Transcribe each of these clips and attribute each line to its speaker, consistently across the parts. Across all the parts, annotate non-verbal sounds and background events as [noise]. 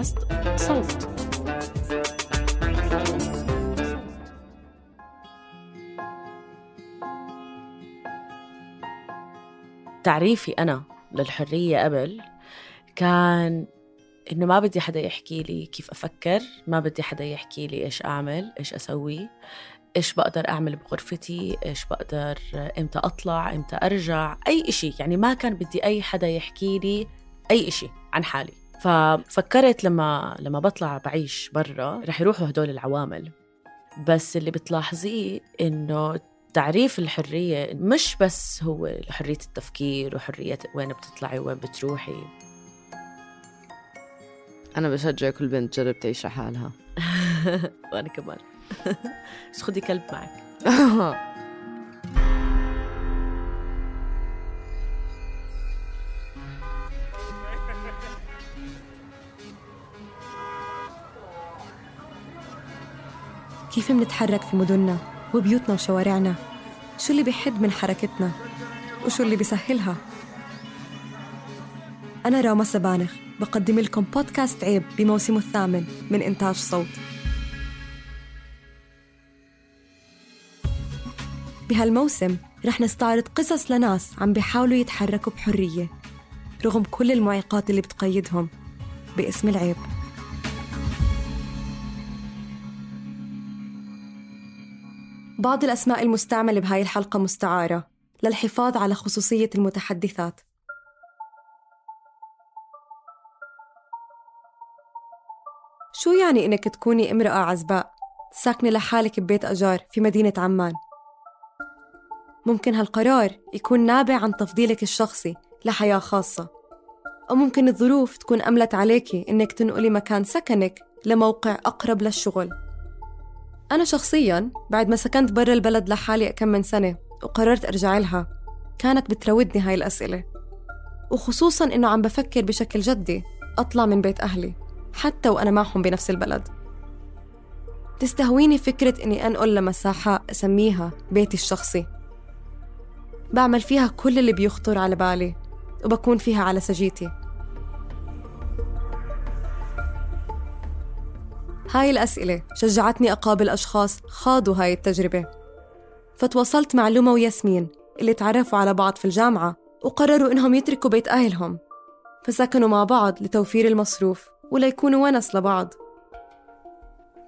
Speaker 1: بودكاست صوت.
Speaker 2: تعريفي أنا للحرية قبل كان إنه ما بدي حدا يحكي لي كيف أفكر ما بدي حدا يحكي لي إيش أعمل إيش أسوي إيش بقدر أعمل بغرفتي إيش بقدر إمتى أطلع إمتى أرجع أي إشي. يعني ما كان بدي أي حدا يحكي لي أي إشي عن حالي. ففكرت لما لما بطلع بعيش برا رح يروحوا هدول العوامل. بس اللي بتلاحظيه إنه تعريف الحرية مش بس هو حرية التفكير وحرية وين بتطلعي وين بتروحي.
Speaker 3: أنا بشجع كل بنت تجرب تعيش لحالها [laughs]
Speaker 2: وأنا كمان. [laughs] بس خدي كلب معك. [laughs]
Speaker 4: كيف منتحرك في مدننا وبيوتنا وشوارعنا؟ شو اللي بيحد من حركتنا؟ وشو اللي بيسهلها؟ أنا راما سبانخ بقدم لكم بودكاست عيب بموسمه الثامن من إنتاج صوت. بهالموسم رح نستعرض قصص لناس عم بيحاولوا يتحركوا بحرية رغم كل المعيقات اللي بتقيدهم باسم العيب. بعض الأسماء المستعملة بهاي الحلقة مستعارة للحفاظ على خصوصية المتحدثات شو يعني إنك تكوني امرأة عزباء ساكنة لحالك ببيت أجار في مدينة عمان؟ ممكن هالقرار يكون نابع عن تفضيلك الشخصي لحياة خاصة أو ممكن الظروف تكون أملت عليكي إنك تنقلي مكان سكنك لموقع أقرب للشغل أنا شخصياً بعد ما سكنت برا البلد لحالي كم من سنة وقررت أرجع لها كانت بتراودني هاي الأسئلة. وخصوصاً إنه عم بفكر بشكل جدي أطلع من بيت أهلي حتى وأنا معهم بنفس البلد. تستهويني فكرة إني أنقل لمساحة أسميها بيتي الشخصي. بعمل فيها كل اللي بيخطر على بالي وبكون فيها على سجيتي. هاي الأسئلة شجعتني أقابل أشخاص خاضوا هاي التجربة. فتواصلت مع لوما وياسمين اللي تعرفوا على بعض في الجامعة وقرروا إنهم يتركوا بيت أهلهم. فسكنوا مع بعض لتوفير المصروف وليكونوا ونس لبعض.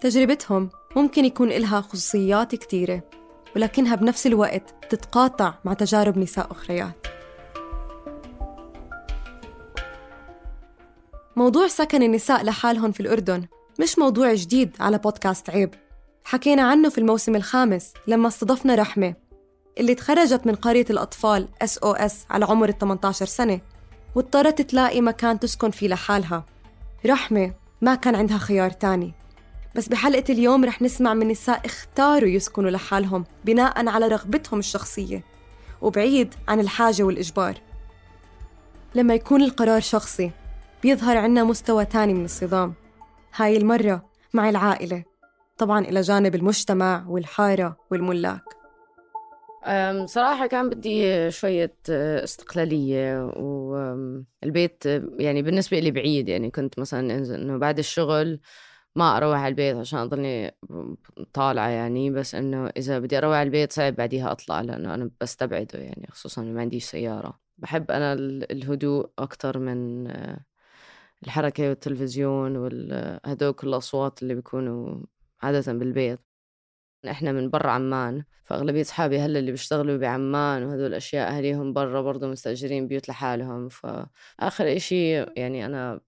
Speaker 4: تجربتهم ممكن يكون إلها خصوصيات كتيرة ولكنها بنفس الوقت تتقاطع مع تجارب نساء أخريات. موضوع سكن النساء لحالهم في الأردن مش موضوع جديد على بودكاست عيب. حكينا عنه في الموسم الخامس لما استضفنا رحمة اللي تخرجت من قرية الأطفال SOS على عمر ال 18 سنة واضطرت تلاقي مكان تسكن فيه لحالها. رحمة ما كان عندها خيار تاني. بس بحلقة اليوم رح نسمع من نساء اختاروا يسكنوا لحالهم بناء على رغبتهم الشخصية وبعيد عن الحاجة والإجبار. لما يكون القرار شخصي بيظهر عنا مستوى تاني من الصدام. هاي المرة مع العائلة طبعا إلى جانب المجتمع والحارة والملاك.
Speaker 3: صراحة كان بدي شوية أه، استقلالية والبيت يعني بالنسبة لي بعيد يعني كنت مثلا إنه بعد الشغل ما أروح على البيت عشان أضلني طالعة يعني بس إنه إذا بدي أروح على البيت صعب بعديها أطلع لأنه أنا بستبعده يعني خصوصا ما عنديش سيارة. بحب أنا الهدوء أكثر من الحركة والتلفزيون وهدول كل الأصوات اللي بيكونوا عادة بالبيت. إحنا من برا عمان فأغلبية أصحابي هلأ اللي بيشتغلوا بعمان وهدول الأشياء اهليهم برا برضه مستأجرين بيوت لحالهم. فاخر إشي يعني أنا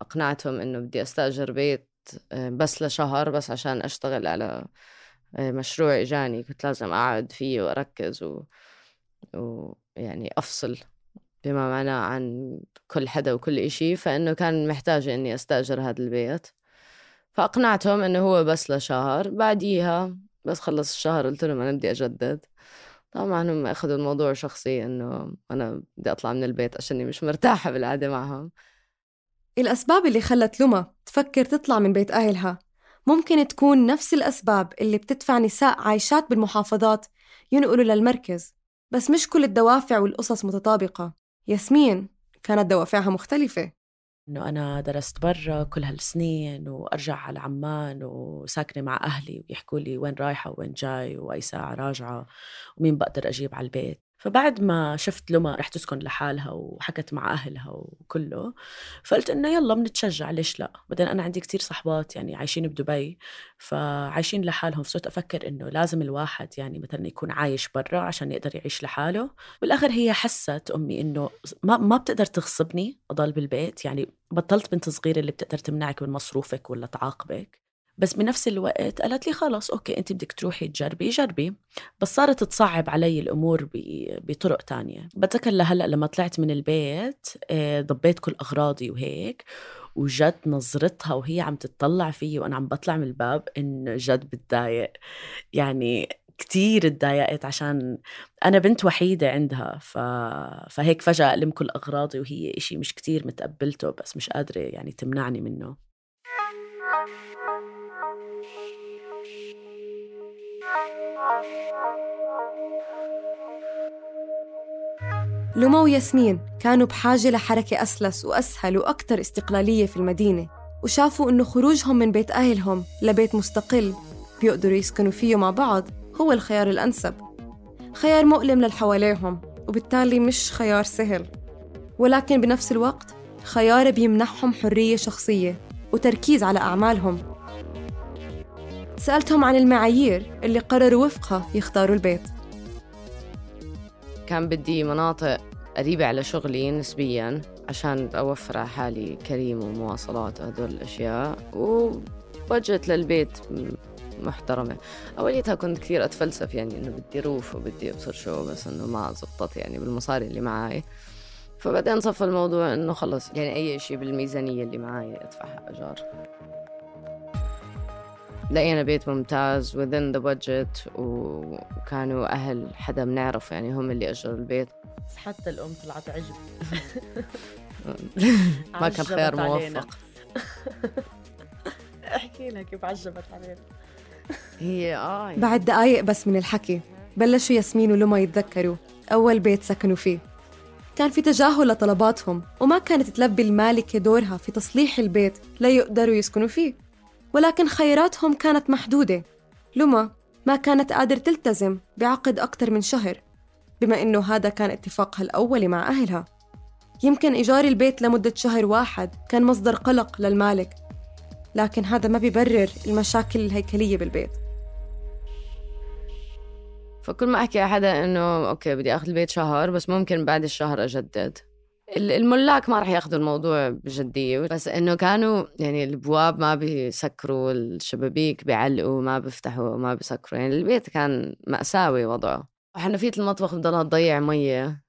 Speaker 3: أقنعتهم إنه بدي أستأجر بيت آه، بس لشهر بس عشان أشتغل على آه، مشروع إجاني. كنت لازم أقعد فيه وأركز و... ويعني أفصل. بما معناه عن كل حدا وكل إشي فإنه كان محتاجة إني أستأجر هذا البيت. فأقنعتهم إنه هو بس لشهر بعديها بس خلص الشهر قلت لهم أنا بدي أجدد. طبعا هم أخذوا الموضوع شخصي إنه أنا بدي أطلع من البيت عشاني مش مرتاحة بالقعدة معهم.
Speaker 4: الأسباب اللي خلت لما تفكر تطلع من بيت أهلها ممكن تكون نفس الأسباب اللي بتدفع نساء عايشات بالمحافظات ينقلوا للمركز بس مش كل الدوافع والقصص متطابقة. ياسمين كانت دوافعها مختلفة.
Speaker 2: إنه أنا درست برا كل هالسنين وأرجع على عمان وساكنة مع أهلي ويحكوا لي وين رايحة وين جاي وأي ساعة راجعة ومين بقدر أجيب على البيت. فبعد ما شفت لما رح تسكن لحالها وحكت مع أهلها وكله فقلت إنه يلا بنتشجع ليش لا؟ بعدين أنا عندي كتير صحبات يعني عايشين بدبي فعايشين لحالهم فصرت أفكر إنه لازم الواحد يعني مثلا يكون عايش برا عشان يقدر يعيش لحاله. بالآخر هي حست أمي إنه ما, ما بتقدر تغصبني أضل بالبيت يعني بطلت بنت صغيرة اللي بتقدر تمنعك من مصروفك ولا تعاقبك. بس بنفس الوقت قالت لي خلص أوكي انت بدك تروحي تجربي جربي. بس صارت تصعب علي الأمور بطرق تانية. بتذكر لهلأ لما طلعت من البيت آه، ضبيت كل أغراضي وهيك وجد نظرتها وهي عم تتطلع فيي وأنا عم بطلع من الباب انه جد بتضايق. يعني كتير تضايقت عشان أنا بنت وحيدة عندها ف... فهيك فجأة ألم كل أغراضي وهي إشي مش كتير متقبلته بس مش قادرة يعني تمنعني منه.
Speaker 4: لما وياسمين كانوا بحاجة لحركة أسلس وأسهل وأكثر استقلالية في المدينة وشافوا إنه خروجهم من بيت أهلهم لبيت مستقل بيقدروا يسكنوا فيه مع بعض هو الخيار الأنسب. خيار مؤلم للحواليهم وبالتالي مش خيار سهل. ولكن بنفس الوقت خيار بيمنحهم حرية شخصية وتركيز على أعمالهم. سألتهم عن المعايير اللي قرروا وفقها يختاروا البيت.
Speaker 3: كان بدي مناطق قريبة على شغلي نسبيا عشان أوفر على حالي كريم ومواصلات وهدول الأشياء وبجت للبيت محترمة. أوليتها كنت كثير أتفلسف يعني إنه بدي روف وبدي أبصر شو بس إنه ما زبطت يعني بالمصاري اللي معاي. فبعدين صفى الموضوع إنه خلص يعني أي شيء بالميزانية اللي معاي أدفعها إيجار لقينا بيت ممتاز within the budget وكانوا أهل حدا بنعرفه يعني هم اللي أجروا البيت.
Speaker 2: بس حتى الأم طلعت عجب. [laughs]
Speaker 3: ما كان خيار موفق. [laughs]
Speaker 2: احكي لها كيف عجبت علينا.
Speaker 3: هي آه
Speaker 4: يعني. بعد دقايق بس من الحكي بلشوا ياسمين ولما يتذكروا أول بيت سكنوا فيه. كان في تجاهل لطلباتهم وما كانت تلبي المالكة دورها في تصليح البيت ليقدروا يسكنوا فيه. ولكن خياراتهم كانت محدودة. لما ما كانت قادر تلتزم بعقد أكثر من شهر بما إنه هذا كان اتفاقها الأولي مع أهلها. يمكن إيجار البيت لمدة شهر واحد كان مصدر قلق للمالك لكن هذا ما بيبرر المشاكل الهيكلية بالبيت.
Speaker 3: فكل ما أحكي حدا إنه أوكي بدي أخذ البيت شهر بس ممكن بعد الشهر أجدد. الملاك ما راح ياخذوا الموضوع بجدية بس إنه كانوا يعني البواب ما بيسكروا الشبابيك بيعلقوا ما بيفتحوا ما بيسكروا يعني البيت كان مأساوي وضعه. حنفية المطبخ بضلها تضيع مية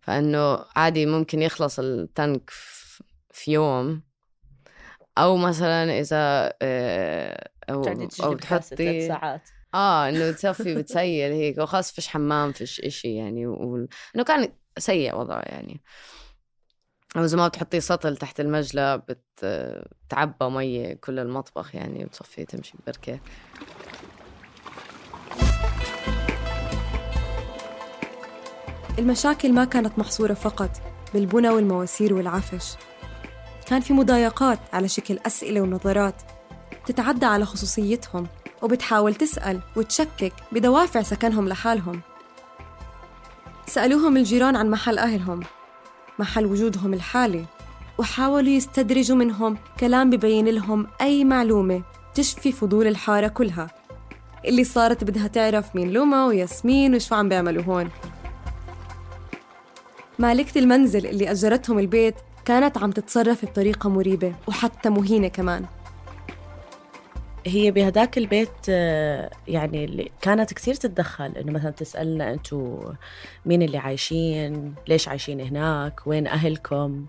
Speaker 3: فإنه عادي ممكن يخلص التنك في يوم. أو مثلا إذا آه،
Speaker 2: أو, أو تحطي ساعات.
Speaker 3: آه إنه تصفي بتسيل هيك وخاص فيش حمام فيش إشي يعني و... إنه كان سيء وضعه يعني. أو ما بتحطي سطل تحت المجلة بتعبى مية كل المطبخ يعني وتصفي تمشي بركة
Speaker 4: المشاكل ما كانت محصورة فقط بالبنى والمواسير والعفش. كان في مضايقات على شكل أسئلة ونظرات تتعدى على خصوصيتهم وبتحاول تسأل وتشكك بدوافع سكنهم لحالهم. سألوهم الجيران عن محل أهلهم محل وجودهم الحالي وحاولوا يستدرجوا منهم كلام ببين لهم أي معلومة تشفي فضول الحارة كلها. اللي صارت بدها تعرف مين لوما وياسمين وشو عم بيعملوا هون. مالكة المنزل اللي أجرتهم البيت كانت عم تتصرف بطريقة مريبة وحتى مهينة كمان.
Speaker 2: هي بهداك البيت آه، يعني اللي كانت كثير تتدخل إنه مثلا تسألنا أنتم مين اللي عايشين؟ ليش عايشين هناك؟ وين أهلكم؟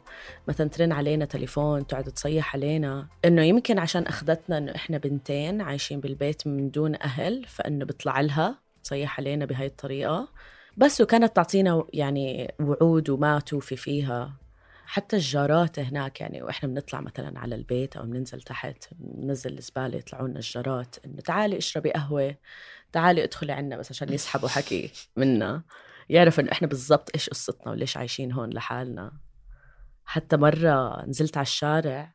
Speaker 2: مثلا ترن علينا تليفون تقعد تصيح علينا. إنه يمكن عشان أخذتنا إنه إحنا بنتين عايشين بالبيت من دون أهل فإنه بيطلع لها تصيح علينا بهاي الطريقة. بس وكانت تعطينا يعني وعود وما توفي فيها. حتى الجارات هناك يعني وإحنا بنطلع مثلا على البيت أو بننزل تحت بننزل الزبالة يطلعوا لنا الجارات إنه تعالي اشربي قهوة تعالي ادخلي عنا بس عشان يسحبوا حكي منا. يعرفوا إنه إحنا بالضبط إيش قصتنا وليش عايشين هون لحالنا. حتى مرة نزلت على الشارع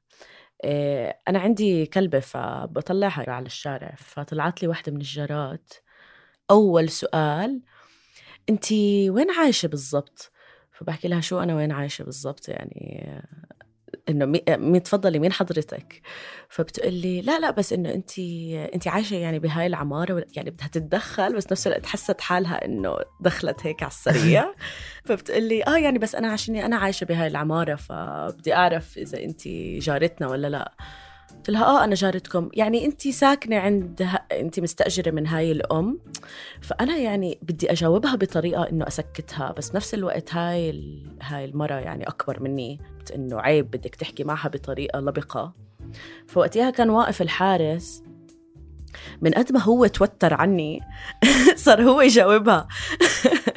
Speaker 2: إيه أنا عندي كلبة فبطلعها على الشارع فطلعت لي واحدة من الجارات. أول سؤال انت وين عايشة بالضبط؟ فبحكي لها شو أنا وين عايشة بالضبط يعني إنه مين تفضلي مين حضرتك؟ فبتقول لي لا لا بس إنه انت انت عايشة يعني بهاي العمارة يعني بدها تتدخل بس نفس الوقت حست حالها إنه دخلت هيك على السريع. [laughs] فبتقول لي آه يعني بس أنا عشان أنا عايشة بهاي العمارة فبدي أعرف إذا انت جارتنا ولا لا. قلت لها آه أنا جارتكم. يعني انت ساكنة عند. انت مستأجرة من هاي الأم. فأنا يعني بدي أجاوبها بطريقة إنه أسكتها بس نفس الوقت هاي ال... هاي المرة يعني أكبر مني. إنه عيب بدك تحكي معها بطريقة لبقة. فوقتها كان واقف الحارس. من قد ما هو توتر عني [laughs] صار هو يجاوبها.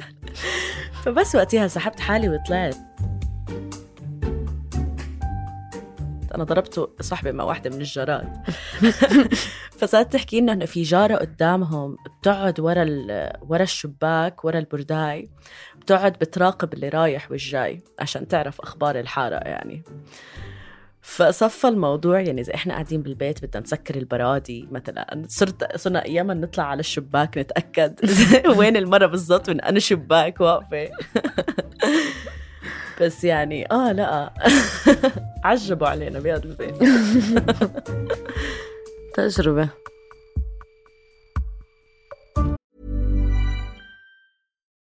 Speaker 2: [laughs] فبس وقتها سحبت حالي وطلعت. أنا ضربت صاحبي مع واحدة من الجارات [laughs] فصارت تحكي لنا إنه في جارة قدامهم بتقعد ورا ورا الشباك ورا البرداي بتقعد بتراقب اللي رايح والجاي عشان تعرف أخبار الحارة يعني. فصفى الموضوع يعني إذا إحنا قاعدين بالبيت بدنا نسكر البرادي مثلا. صرت صرنا اياما نطلع على الشباك نتأكد [laughs] وين المرة بالضبط من أنا شباك واقفة. [laughs] بس يعني آه لا. [laughs] عجبوا علينا بهذا البيت [laughs]
Speaker 3: تجربة.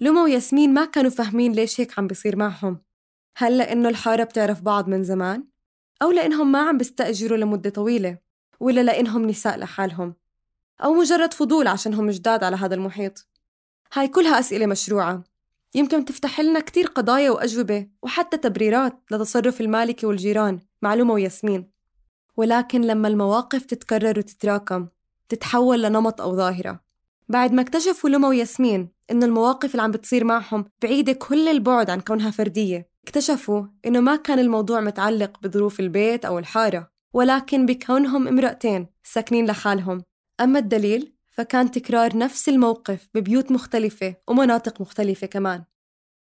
Speaker 4: لوما وياسمين ما كانوا فاهمين ليش هيك عم بيصير معهم هل لأنه الحارة بتعرف بعض من زمان؟ أو لأنهم ما عم بيستأجروا لمدة طويلة؟ ولا لأنهم نساء لحالهم؟ أو مجرد فضول عشانهم جداد على هذا المحيط؟ هاي كلها أسئلة مشروعة يمكن تفتح لنا كتير قضايا وأجوبة وحتى تبريرات لتصرف المالكة والجيران مع لوما وياسمين ولكن لما المواقف تتكرر وتتراكم تتحول لنمط أو ظاهرة بعد ما اكتشفوا لما وياسمين إنه المواقف اللي عم بتصير معهم بعيدة كل البعد عن كونها فردية. اكتشفوا إنه ما كان الموضوع متعلق بظروف البيت أو الحارة ولكن بكونهم امرأتين ساكنين لحالهم. أما الدليل فكان تكرار نفس الموقف ببيوت مختلفة ومناطق مختلفة كمان.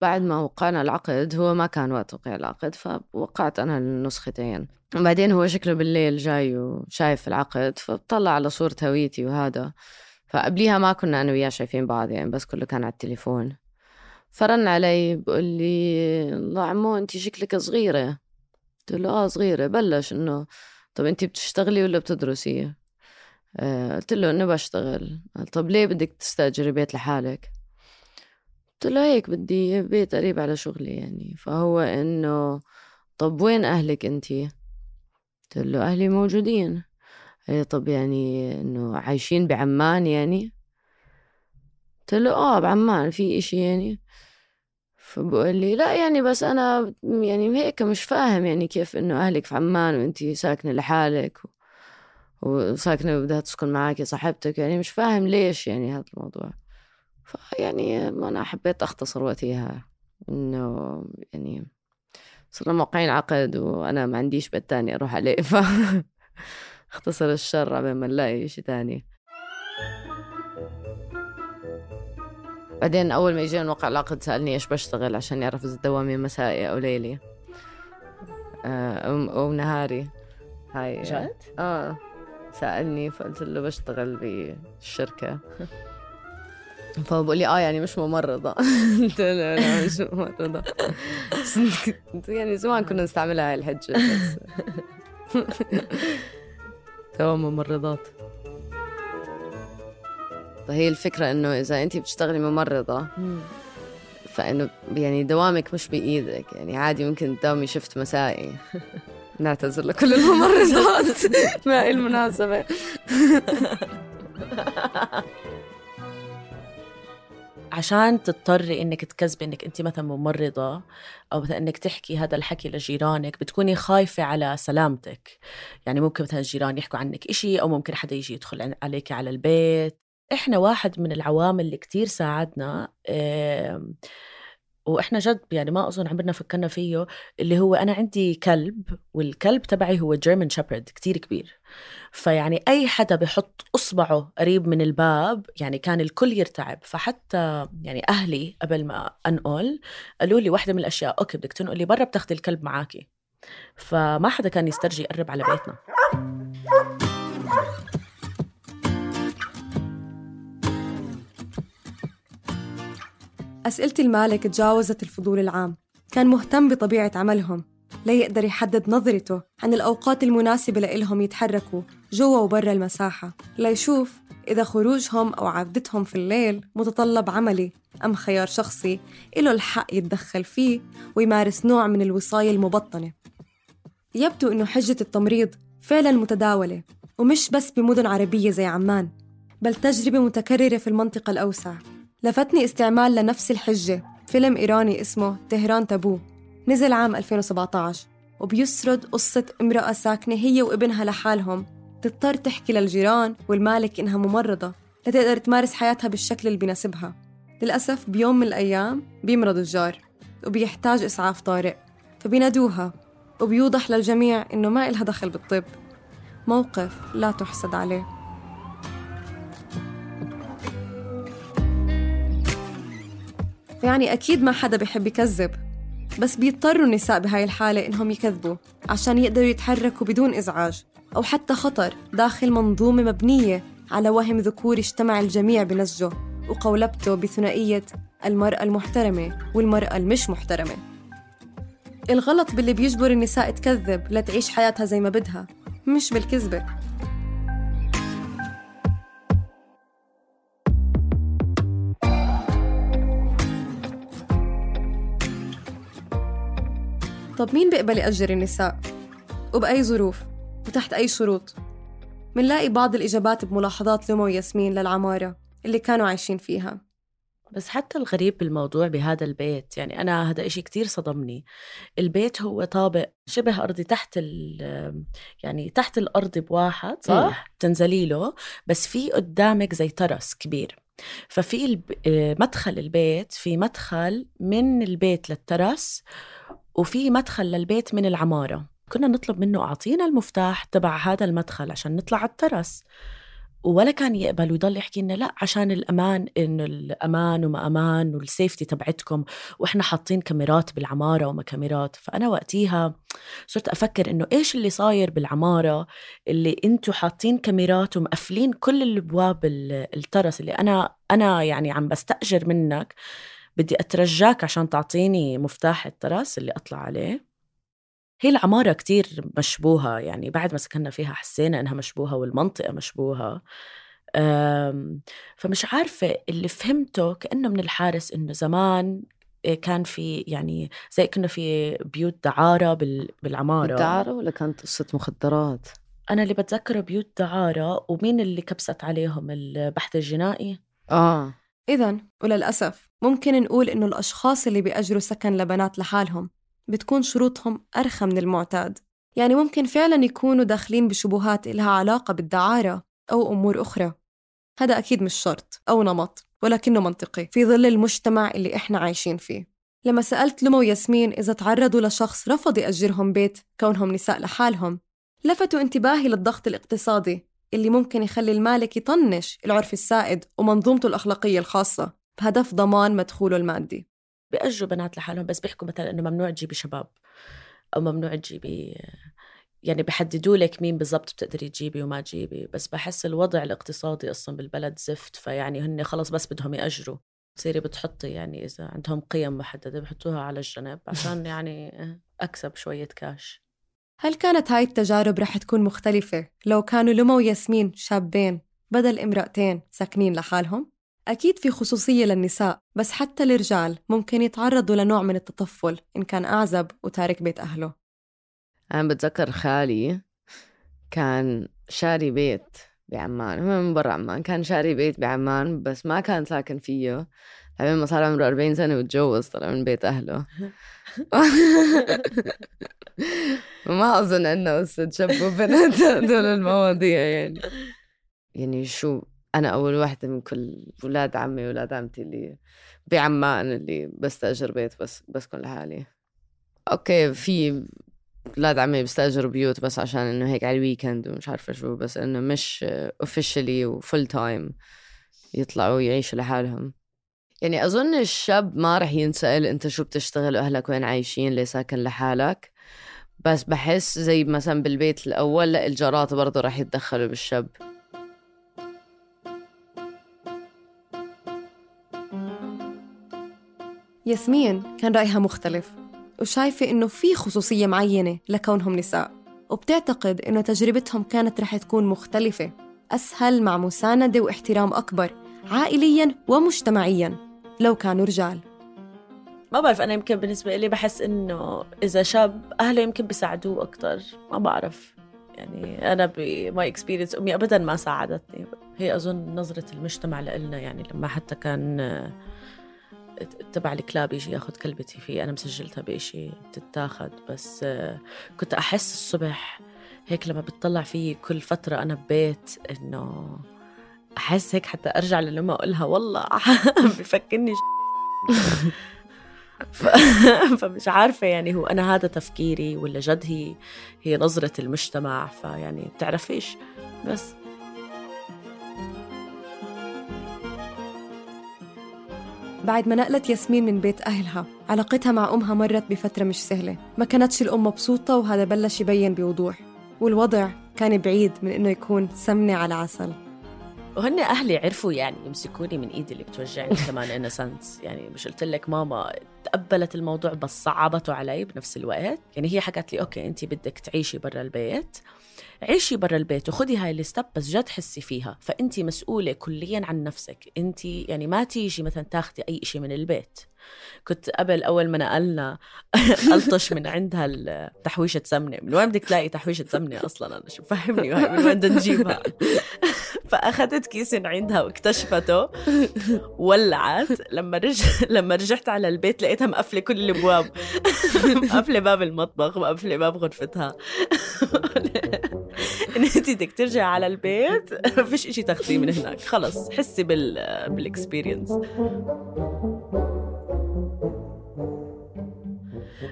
Speaker 3: بعد ما وقعنا العقد هو ما كان وقت وقع العقد فوقعت أنا النسختين. وبعدين هو شكله بالليل جاي وشايف العقد فبطلع على صورة هويتي وهذا. فقبليها ما كنا أنا وياه شايفين بعض يعني بس كله كان على التليفون فرن علي بقول لي الله عمو أنت شكلك صغيرة قلت له آه صغيرة بلش إنه طب أنت بتشتغلي ولا بتدرسي؟ آه قلت له إنه بشتغل قال طب ليه بدك تستأجري بيت لحالك؟ قلت له هيك بدي بيت قريب على شغلي يعني فهو إنه طب وين أهلك أنتي؟ قلت له أهلي موجودين هي طب يعني إنه عايشين بعمان يعني؟ قلت له آه بعمان في إشي يعني؟ فبقول لي لا يعني بس أنا يعني هيك مش فاهم يعني كيف إنه أهلك في عمان وأنتي ساكنة لحالك وساكنة بدها تسكن معاكي صاحبتك يعني مش فاهم ليش يعني هذا الموضوع. فيعني أنا حبيت أختصر وقتها إنه يعني صرنا موقعين عقد وأنا ما عنديش بيت تاني أروح عليه. ف [laughs] اختصر الشر على ما نلاقي شيء تاني. بعدين أول ما يجينا نوقع العقد سألني إيش بشتغل عشان يعرف إذا دوامي مسائي أو ليلي. آه، أو نهاري. هاي.
Speaker 2: جد؟
Speaker 3: آه. سألني فقلت له بشتغل بالشركة. [laughs] فبقول لي آه يعني مش ممرضة. [laughs] قلت له لا مش ممرضة. [laughs] يعني زمان كنا نستعملها هاي الحجة بس. تو ممرضات. فهي الفكرة إنه إذا أنت بتشتغلي ممرضة فإنه يعني دوامك مش بإيدك يعني عادي ممكن تداومي شفت مسائي. [laughs] نعتذر لكل الممرضات. [laughs] ما إلمناسبة. [laughs]
Speaker 2: عشان تضطري إنك تكذبي إنك أنت مثلا ممرضة أو مثلا إنك تحكي هذا الحكي لجيرانك بتكوني خايفة على سلامتك. يعني ممكن مثلا الجيران يحكوا عنك إشي أو ممكن حدا يجي يدخل عليك على البيت. إحنا واحد من العوامل اللي كتير ساعدنا وإحنا جد يعني ما أظن عمرنا فكرنا فيه اللي هو أنا عندي كلب والكلب تبعي هو جيرمان شيبرد كتير كبير. فيعني أي حدا بحط إصبعه قريب من الباب يعني كان الكل يرتعب. فحتى يعني أهلي قبل ما أنقل قالوا لي واحدة من الأشياء أوكي بدك تنقلي برا بتاخذي الكلب معاكي. فما حدا كان يسترجي يقرب على بيتنا.
Speaker 4: أسئلة المالك تجاوزت الفضول العام. كان مهتم بطبيعة عملهم. ليقدر يحدد نظرته عن الأوقات المناسبة لإلهم يتحركوا جوا وبرا المساحة. ليشوف إذا خروجهم أو عودتهم في الليل متطلب عملي أم خيار شخصي إله الحق يتدخل فيه ويمارس نوع من الوصاية المبطنة. يبدو إنه حجة التمريض فعلا متداولة ومش بس بمدن عربية زي عمان بل تجربة متكررة في المنطقة الأوسع. لفتني استعمال لنفس الحجة. فيلم إيراني اسمه تهران تابو. نزل عام 2017 وبيسرد قصة امرأة ساكنة هي وابنها لحالهم. تضطر تحكي للجيران والمالك إنها ممرضة. لتقدر تمارس حياتها بالشكل اللي بيناسبها. للأسف بيوم من الأيام بيمرض الجار وبيحتاج إسعاف طارئ. فبينادوها وبيوضح للجميع إنه ما إلها دخل بالطب. موقف لا تحسد عليه. فيعني أكيد ما حدا بيحب يكذب بس بيضطروا النساء بهاي الحالة إنهم يكذبوا عشان يقدروا يتحركوا بدون إزعاج أو حتى خطر داخل منظومة مبنية على وهم ذكوري اجتمع الجميع بنسجه وقولبته بثنائية المرأة المحترمة والمرأة المش محترمة. الغلط باللي بيجبر النساء تكذب لتعيش حياتها زي ما بدها مش بالكذبة. طب مين بيقبل يأجر النساء؟ وبأي ظروف؟ وتحت أي شروط؟ منلاقي بعض الإجابات بملاحظات لما وياسمين للعمارة اللي كانوا عايشين فيها
Speaker 2: بس حتى الغريب بالموضوع بهذا البيت يعني أنا هذا إشي كتير صدمني البيت هو طابق شبه أرضي تحت يعني تحت الأرض بواحد صح؟ تنزلي له بس في قدامك زي ترس كبير ففي. آه، مدخل البيت في مدخل من البيت للترس وفي مدخل للبيت من العمارة. كنا نطلب منه أعطينا المفتاح تبع هذا المدخل عشان نطلع على الترس. ولا كان يقبل ويضل يحكي لنا لا عشان الأمان إنه الأمان وما أمان والسيفتي تبعتكم وإحنا حاطين كاميرات بالعمارة وما كاميرات. فأنا وقتيها صرت أفكر إنه إيش اللي صاير بالعمارة اللي أنتم حاطين كاميرات ومقفلين كل الأبواب الترس اللي أنا أنا يعني عم بستأجر منك. بدي أترجاك عشان تعطيني مفتاح الترس اللي أطلع عليه. هي العمارة كتير مشبوهة يعني بعد ما سكننا فيها حسينا إنها مشبوهة والمنطقة مشبوهة. فمش عارفة اللي فهمته كأنه من الحارس إنه زمان كان في يعني زي كنا في بيوت دعارة بالعمارة.
Speaker 3: دعارة ولا كانت قصة مخدرات؟
Speaker 2: أنا اللي بتذكره بيوت دعارة. ومين اللي كبست عليهم؟ البحث الجنائي؟
Speaker 3: آه.
Speaker 4: إذا وللأسف. ممكن نقول إنه الأشخاص اللي بيأجروا سكن لبنات لحالهم بتكون شروطهم أرخى من المعتاد. يعني ممكن فعلا يكونوا داخلين بشبهات إلها علاقة بالدعارة أو أمور أخرى. هذا أكيد مش شرط أو نمط ولكنه منطقي في ظل المجتمع اللي إحنا عايشين فيه. لما سألت لمو وياسمين إذا تعرضوا لشخص رفض يأجرهم بيت كونهم نساء لحالهم لفتوا انتباهي للضغط الاقتصادي اللي ممكن يخلي المالك يطنش العرف السائد ومنظومته الأخلاقية الخاصة. بهدف ضمان مدخوله المادي.
Speaker 2: بيأجروا بنات لحالهم بس بيحكوا مثلا إنه ممنوع تجيبي شباب أو ممنوع تجيبي يعني بحددوا لك مين بالضبط بتقدري تجيبي وما تجيبي بس بحس الوضع الاقتصادي أصلا بالبلد زفت فيعني هن خلص بس بدهم يأجروا. تصيري بتحطي يعني إذا عندهم قيم محددة بحطوها على الجنب عشان [laughs] يعني أكسب شوية كاش
Speaker 4: هل كانت هاي التجارب رح تكون مختلفة؟ لو كانوا لمو وياسمين شابين بدل امرأتين ساكنين لحالهم؟ أكيد في خصوصية للنساء بس حتى الرجال ممكن يتعرضوا لنوع من التطفل إن كان أعزب وتارك بيت أهله.
Speaker 3: أنا بتذكر خالي كان شاري بيت بعمان هو من برا عمان كان شاري بيت بعمان بس ما كان ساكن فيه. لما ما صار عمره 40 سنة وتجوز طلع من بيت أهله. [laughs] وما أظن أنه هسه تشبه بنات هدول المواضيع يعني. يعني شو أنا أول واحدة من كل ولاد عمي ولاد عمتي اللي بعمان اللي بستأجر بيت بس بسكن لحالي. okay في ولاد عمي بستأجروا بيوت بس عشان إنه هيك على ال weekend ومش عارفة شو بس إنه مش officially و full time يطلعوا يعيشوا لحالهم. يعني أظن الشاب ما رح ينسأل أنت شو بتشتغل وأهلك وين عايشين ليه ساكن لحالك. بس بحس زي مثلا بالبيت الأول لا الجارات برضه رح يتدخلوا بالشاب.
Speaker 4: ياسمين كان رأيها مختلف وشايفة إنه في خصوصية معينة لكونهم نساء وبتعتقد إنه تجربتهم كانت رح تكون مختلفة أسهل مع مساندة واحترام أكبر عائلياً ومجتمعياً لو كانوا رجال.
Speaker 2: ما بعرف أنا يمكن بالنسبة لي بحس إنه إذا شاب أهله يمكن بيساعدوه أكتر ما بعرف. يعني أنا ب my experience أمي أبدا ما ساعدتني هي أظن نظرة المجتمع لنا يعني لما حتى كان تبع الكلاب يجي ياخذ كلبتي فيه أنا مسجلتها بشيء بتتاخد بس آه، كنت أحس الصبح هيك لما بتطلع فيي كل فترة أنا ببيت إنه أحس هيك حتى أرجع للمه أقولها والله [laughs] بفكرني ف... [laughs] فمش عارفة يعني هو أنا هذا تفكيري ولا جد هي هي نظرة المجتمع فيعني بتعرفيش بس.
Speaker 4: بعد ما نقلت ياسمين من بيت أهلها علاقتها مع أمها مرت بفترة مش سهلة. ما كانتش الأم مبسوطة وهذا بلش يبين بوضوح. والوضع كان بعيد من إنه يكون سمنة على عسل.
Speaker 2: وهن أهلي عرفوا يعني يمسكوني من إيدي اللي بتوجعني [laughs] كمان أنا since يعني مش قلت لك ماما تقبلت الموضوع بس صعبته علي بنفس الوقت. يعني هي حكت لي okay انت بدك تعيشي برا البيت. عيشي برا البيت وخدي هاي ال step بس جد حسي فيها. فانت مسؤولة كليا عن نفسك. انت يعني ما تيجي مثلا تاخذي أي شيء من البيت. كنت قبل أول ما نقلنا [laughs] ألطش من عندها تحويشه سمنه من وين بدك تلاقي تحويشة سمنه أصلا؟ أنا شو فهمني من وين بدنا نجيبها؟ [laughs] فأخذت كيس عندها واكتشفته. ولعت. لما رج... لما رجعت على البيت لقيتها مقفلة كل الأبواب. [laughs] مقفلة باب المطبخ مقفلة باب غرفتها. ان انت بدك ترجعي على البيت. ما فيش إشي تاخذيه من هناك. خلص حسي بال بال experience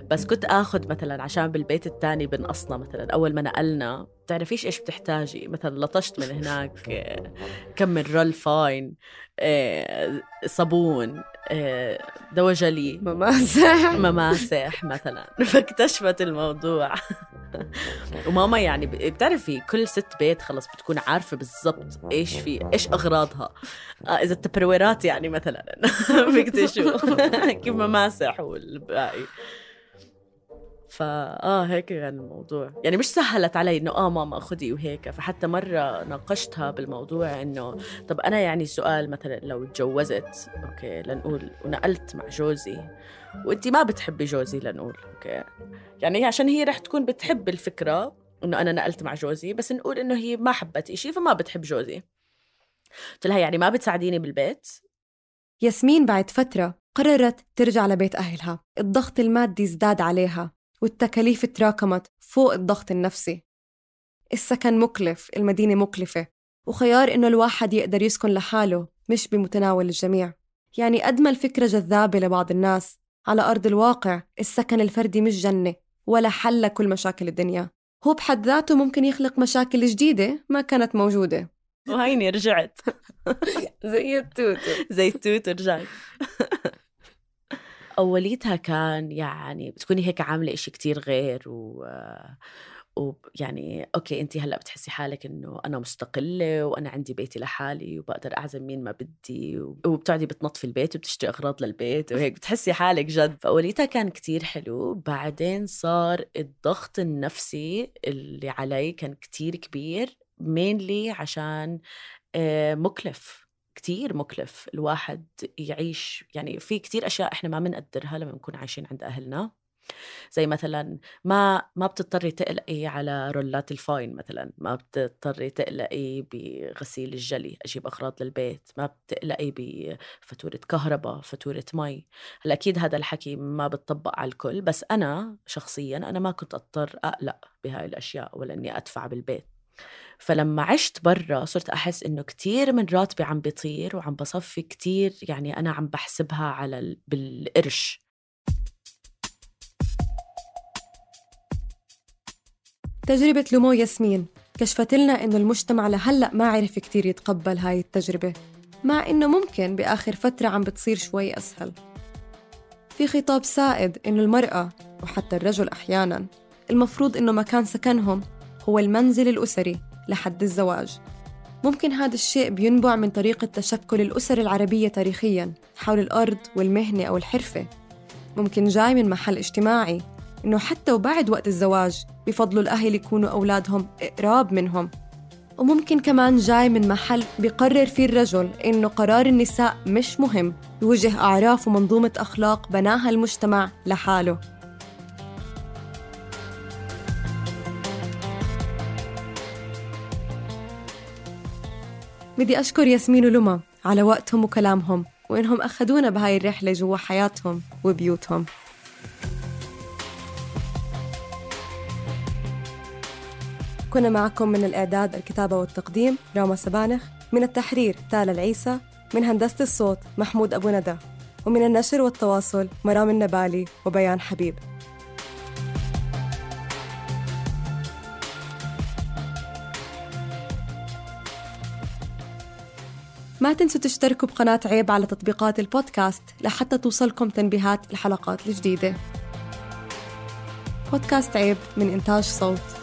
Speaker 2: بس كنت آخذ مثلا عشان بالبيت الثاني بنقصنا مثلا. أول ما نقلنا بتعرفيش إيش بتحتاجي؟ مثلا لطشت من هناك [laughs] آه، كم من roll فاين آه، صابون آه، دواء جلي
Speaker 3: مماسح. [laughs]
Speaker 2: مماسح مثلا. [laughs] فاكتشفت الموضوع. وماما يعني بتعرفي كل ست بيت خلص بتكون عارفة بالضبط إيش في إيش أغراضها. إذا ال Tupperware ات يعني مثلا. بيكتشفوا. كيف مماسح والباقي. فا آه هيك كان الموضوع. يعني مش سهلت علي إنه آه ماما خدي وهيك. فحتى مرة ناقشتها بالموضوع إنه طب أنا يعني سؤال مثلا لو تجوزت okay لنقول ونقلت مع جوزي وانت ما بتحبي جوزي لنقول okay. يعني عشان هي رح تكون بتحب الفكرة إنه أنا نقلت مع جوزي بس نقول إنه هي ما حبت إشي فما بتحب جوزي. قلت لها يعني ما بتساعديني بالبيت؟
Speaker 4: ياسمين بعد فترة قررت ترجع لبيت أهلها. الضغط المادي ازداد عليها. والتكاليف تراكمت فوق الضغط النفسي. السكن مكلف المدينة مكلفة وخيار إنه الواحد يقدر يسكن لحاله مش بمتناول الجميع. يعني قد ما الفكرة جذابة لبعض الناس. على أرض الواقع السكن الفردي مش جنة ولا حل لكل مشاكل الدنيا. هو بحد ذاته ممكن يخلق مشاكل جديدة ما كانت موجودة.
Speaker 2: وهيني رجعت.
Speaker 3: زي [laughs] التوتو
Speaker 2: زي التوت رجعت [laughs] أوليتها كان يعني بتكوني هيك عاملة إشي كتير غير و ويعني okay انت هلأ بتحسي حالك إنه أنا مستقلة وأنا عندي بيتي لحالي وبقدر أعزم مين ما بدي وبتقعدي بتنظفي البيت وبتشتري أغراض للبيت وهيك بتحسي حالك جد. فأوليتها كان كتير حلو. بعدين صار الضغط النفسي اللي علي كان كتير كبير mainly عشان آه، مكلف. كتير مكلف الواحد يعيش يعني في كتير أشياء إحنا ما بنقدرها لما نكون عايشين عند أهلنا. زي مثلا ما ما بتضطري تقلقي على رولات ال Fine مثلا ما بتضطري تقلقي بغسيل الجلي أجيب أغراض للبيت ما بتقلقي بفاتورة كهرباء فاتورة مي. هلأ أكيد هذا الحكي ما بتطبق على الكل بس أنا شخصيا أنا ما كنت أضطر أقلق بهاي الأشياء ولا إني أدفع بالبيت. فلما عشت برا صرت أحس إنه كتير من راتبي عم بيطير وعم بصفي كتير يعني أنا عم بحسبها على ال... بالقرش.
Speaker 4: تجربة لمو ياسمين كشفت لنا إنه المجتمع لهلأ ما عرف كتير يتقبل هاي التجربة مع إنه ممكن بآخر فترة عم بتصير شوي أسهل. في خطاب سائد إنه المرأة وحتى الرجل أحياناً المفروض إنه مكان سكنهم هو المنزل الأسري لحد الزواج. ممكن هذا الشيء بينبع من طريقة تشكل الأسر العربية تاريخياً حول الأرض والمهنة أو الحرفة. ممكن جاي من محل اجتماعي إنه حتى وبعد وقت الزواج بفضلوا الأهل يكونوا أولادهم قراب منهم. وممكن كمان جاي من محل بيقرر فيه الرجل إنه قرار النساء مش مهم بوجه أعراف ومنظومة أخلاق بناها المجتمع لحاله. بدي أشكر ياسمين ولما على وقتهم وكلامهم وإنهم أخذونا بهاي الرحلة جوا حياتهم وبيوتهم. كنا معكم من الإعداد الكتابة والتقديم راما سبانخ من التحرير تالا العيسى من هندسة الصوت محمود أبو ندى ومن النشر والتواصل مرام النبالي وبيان حبيب. ما تنسوا تشتركوا بقناة عيب على تطبيقات البودكاست لحتى توصلكم تنبيهات الحلقات الجديدة. بودكاست عيب من إنتاج صوت.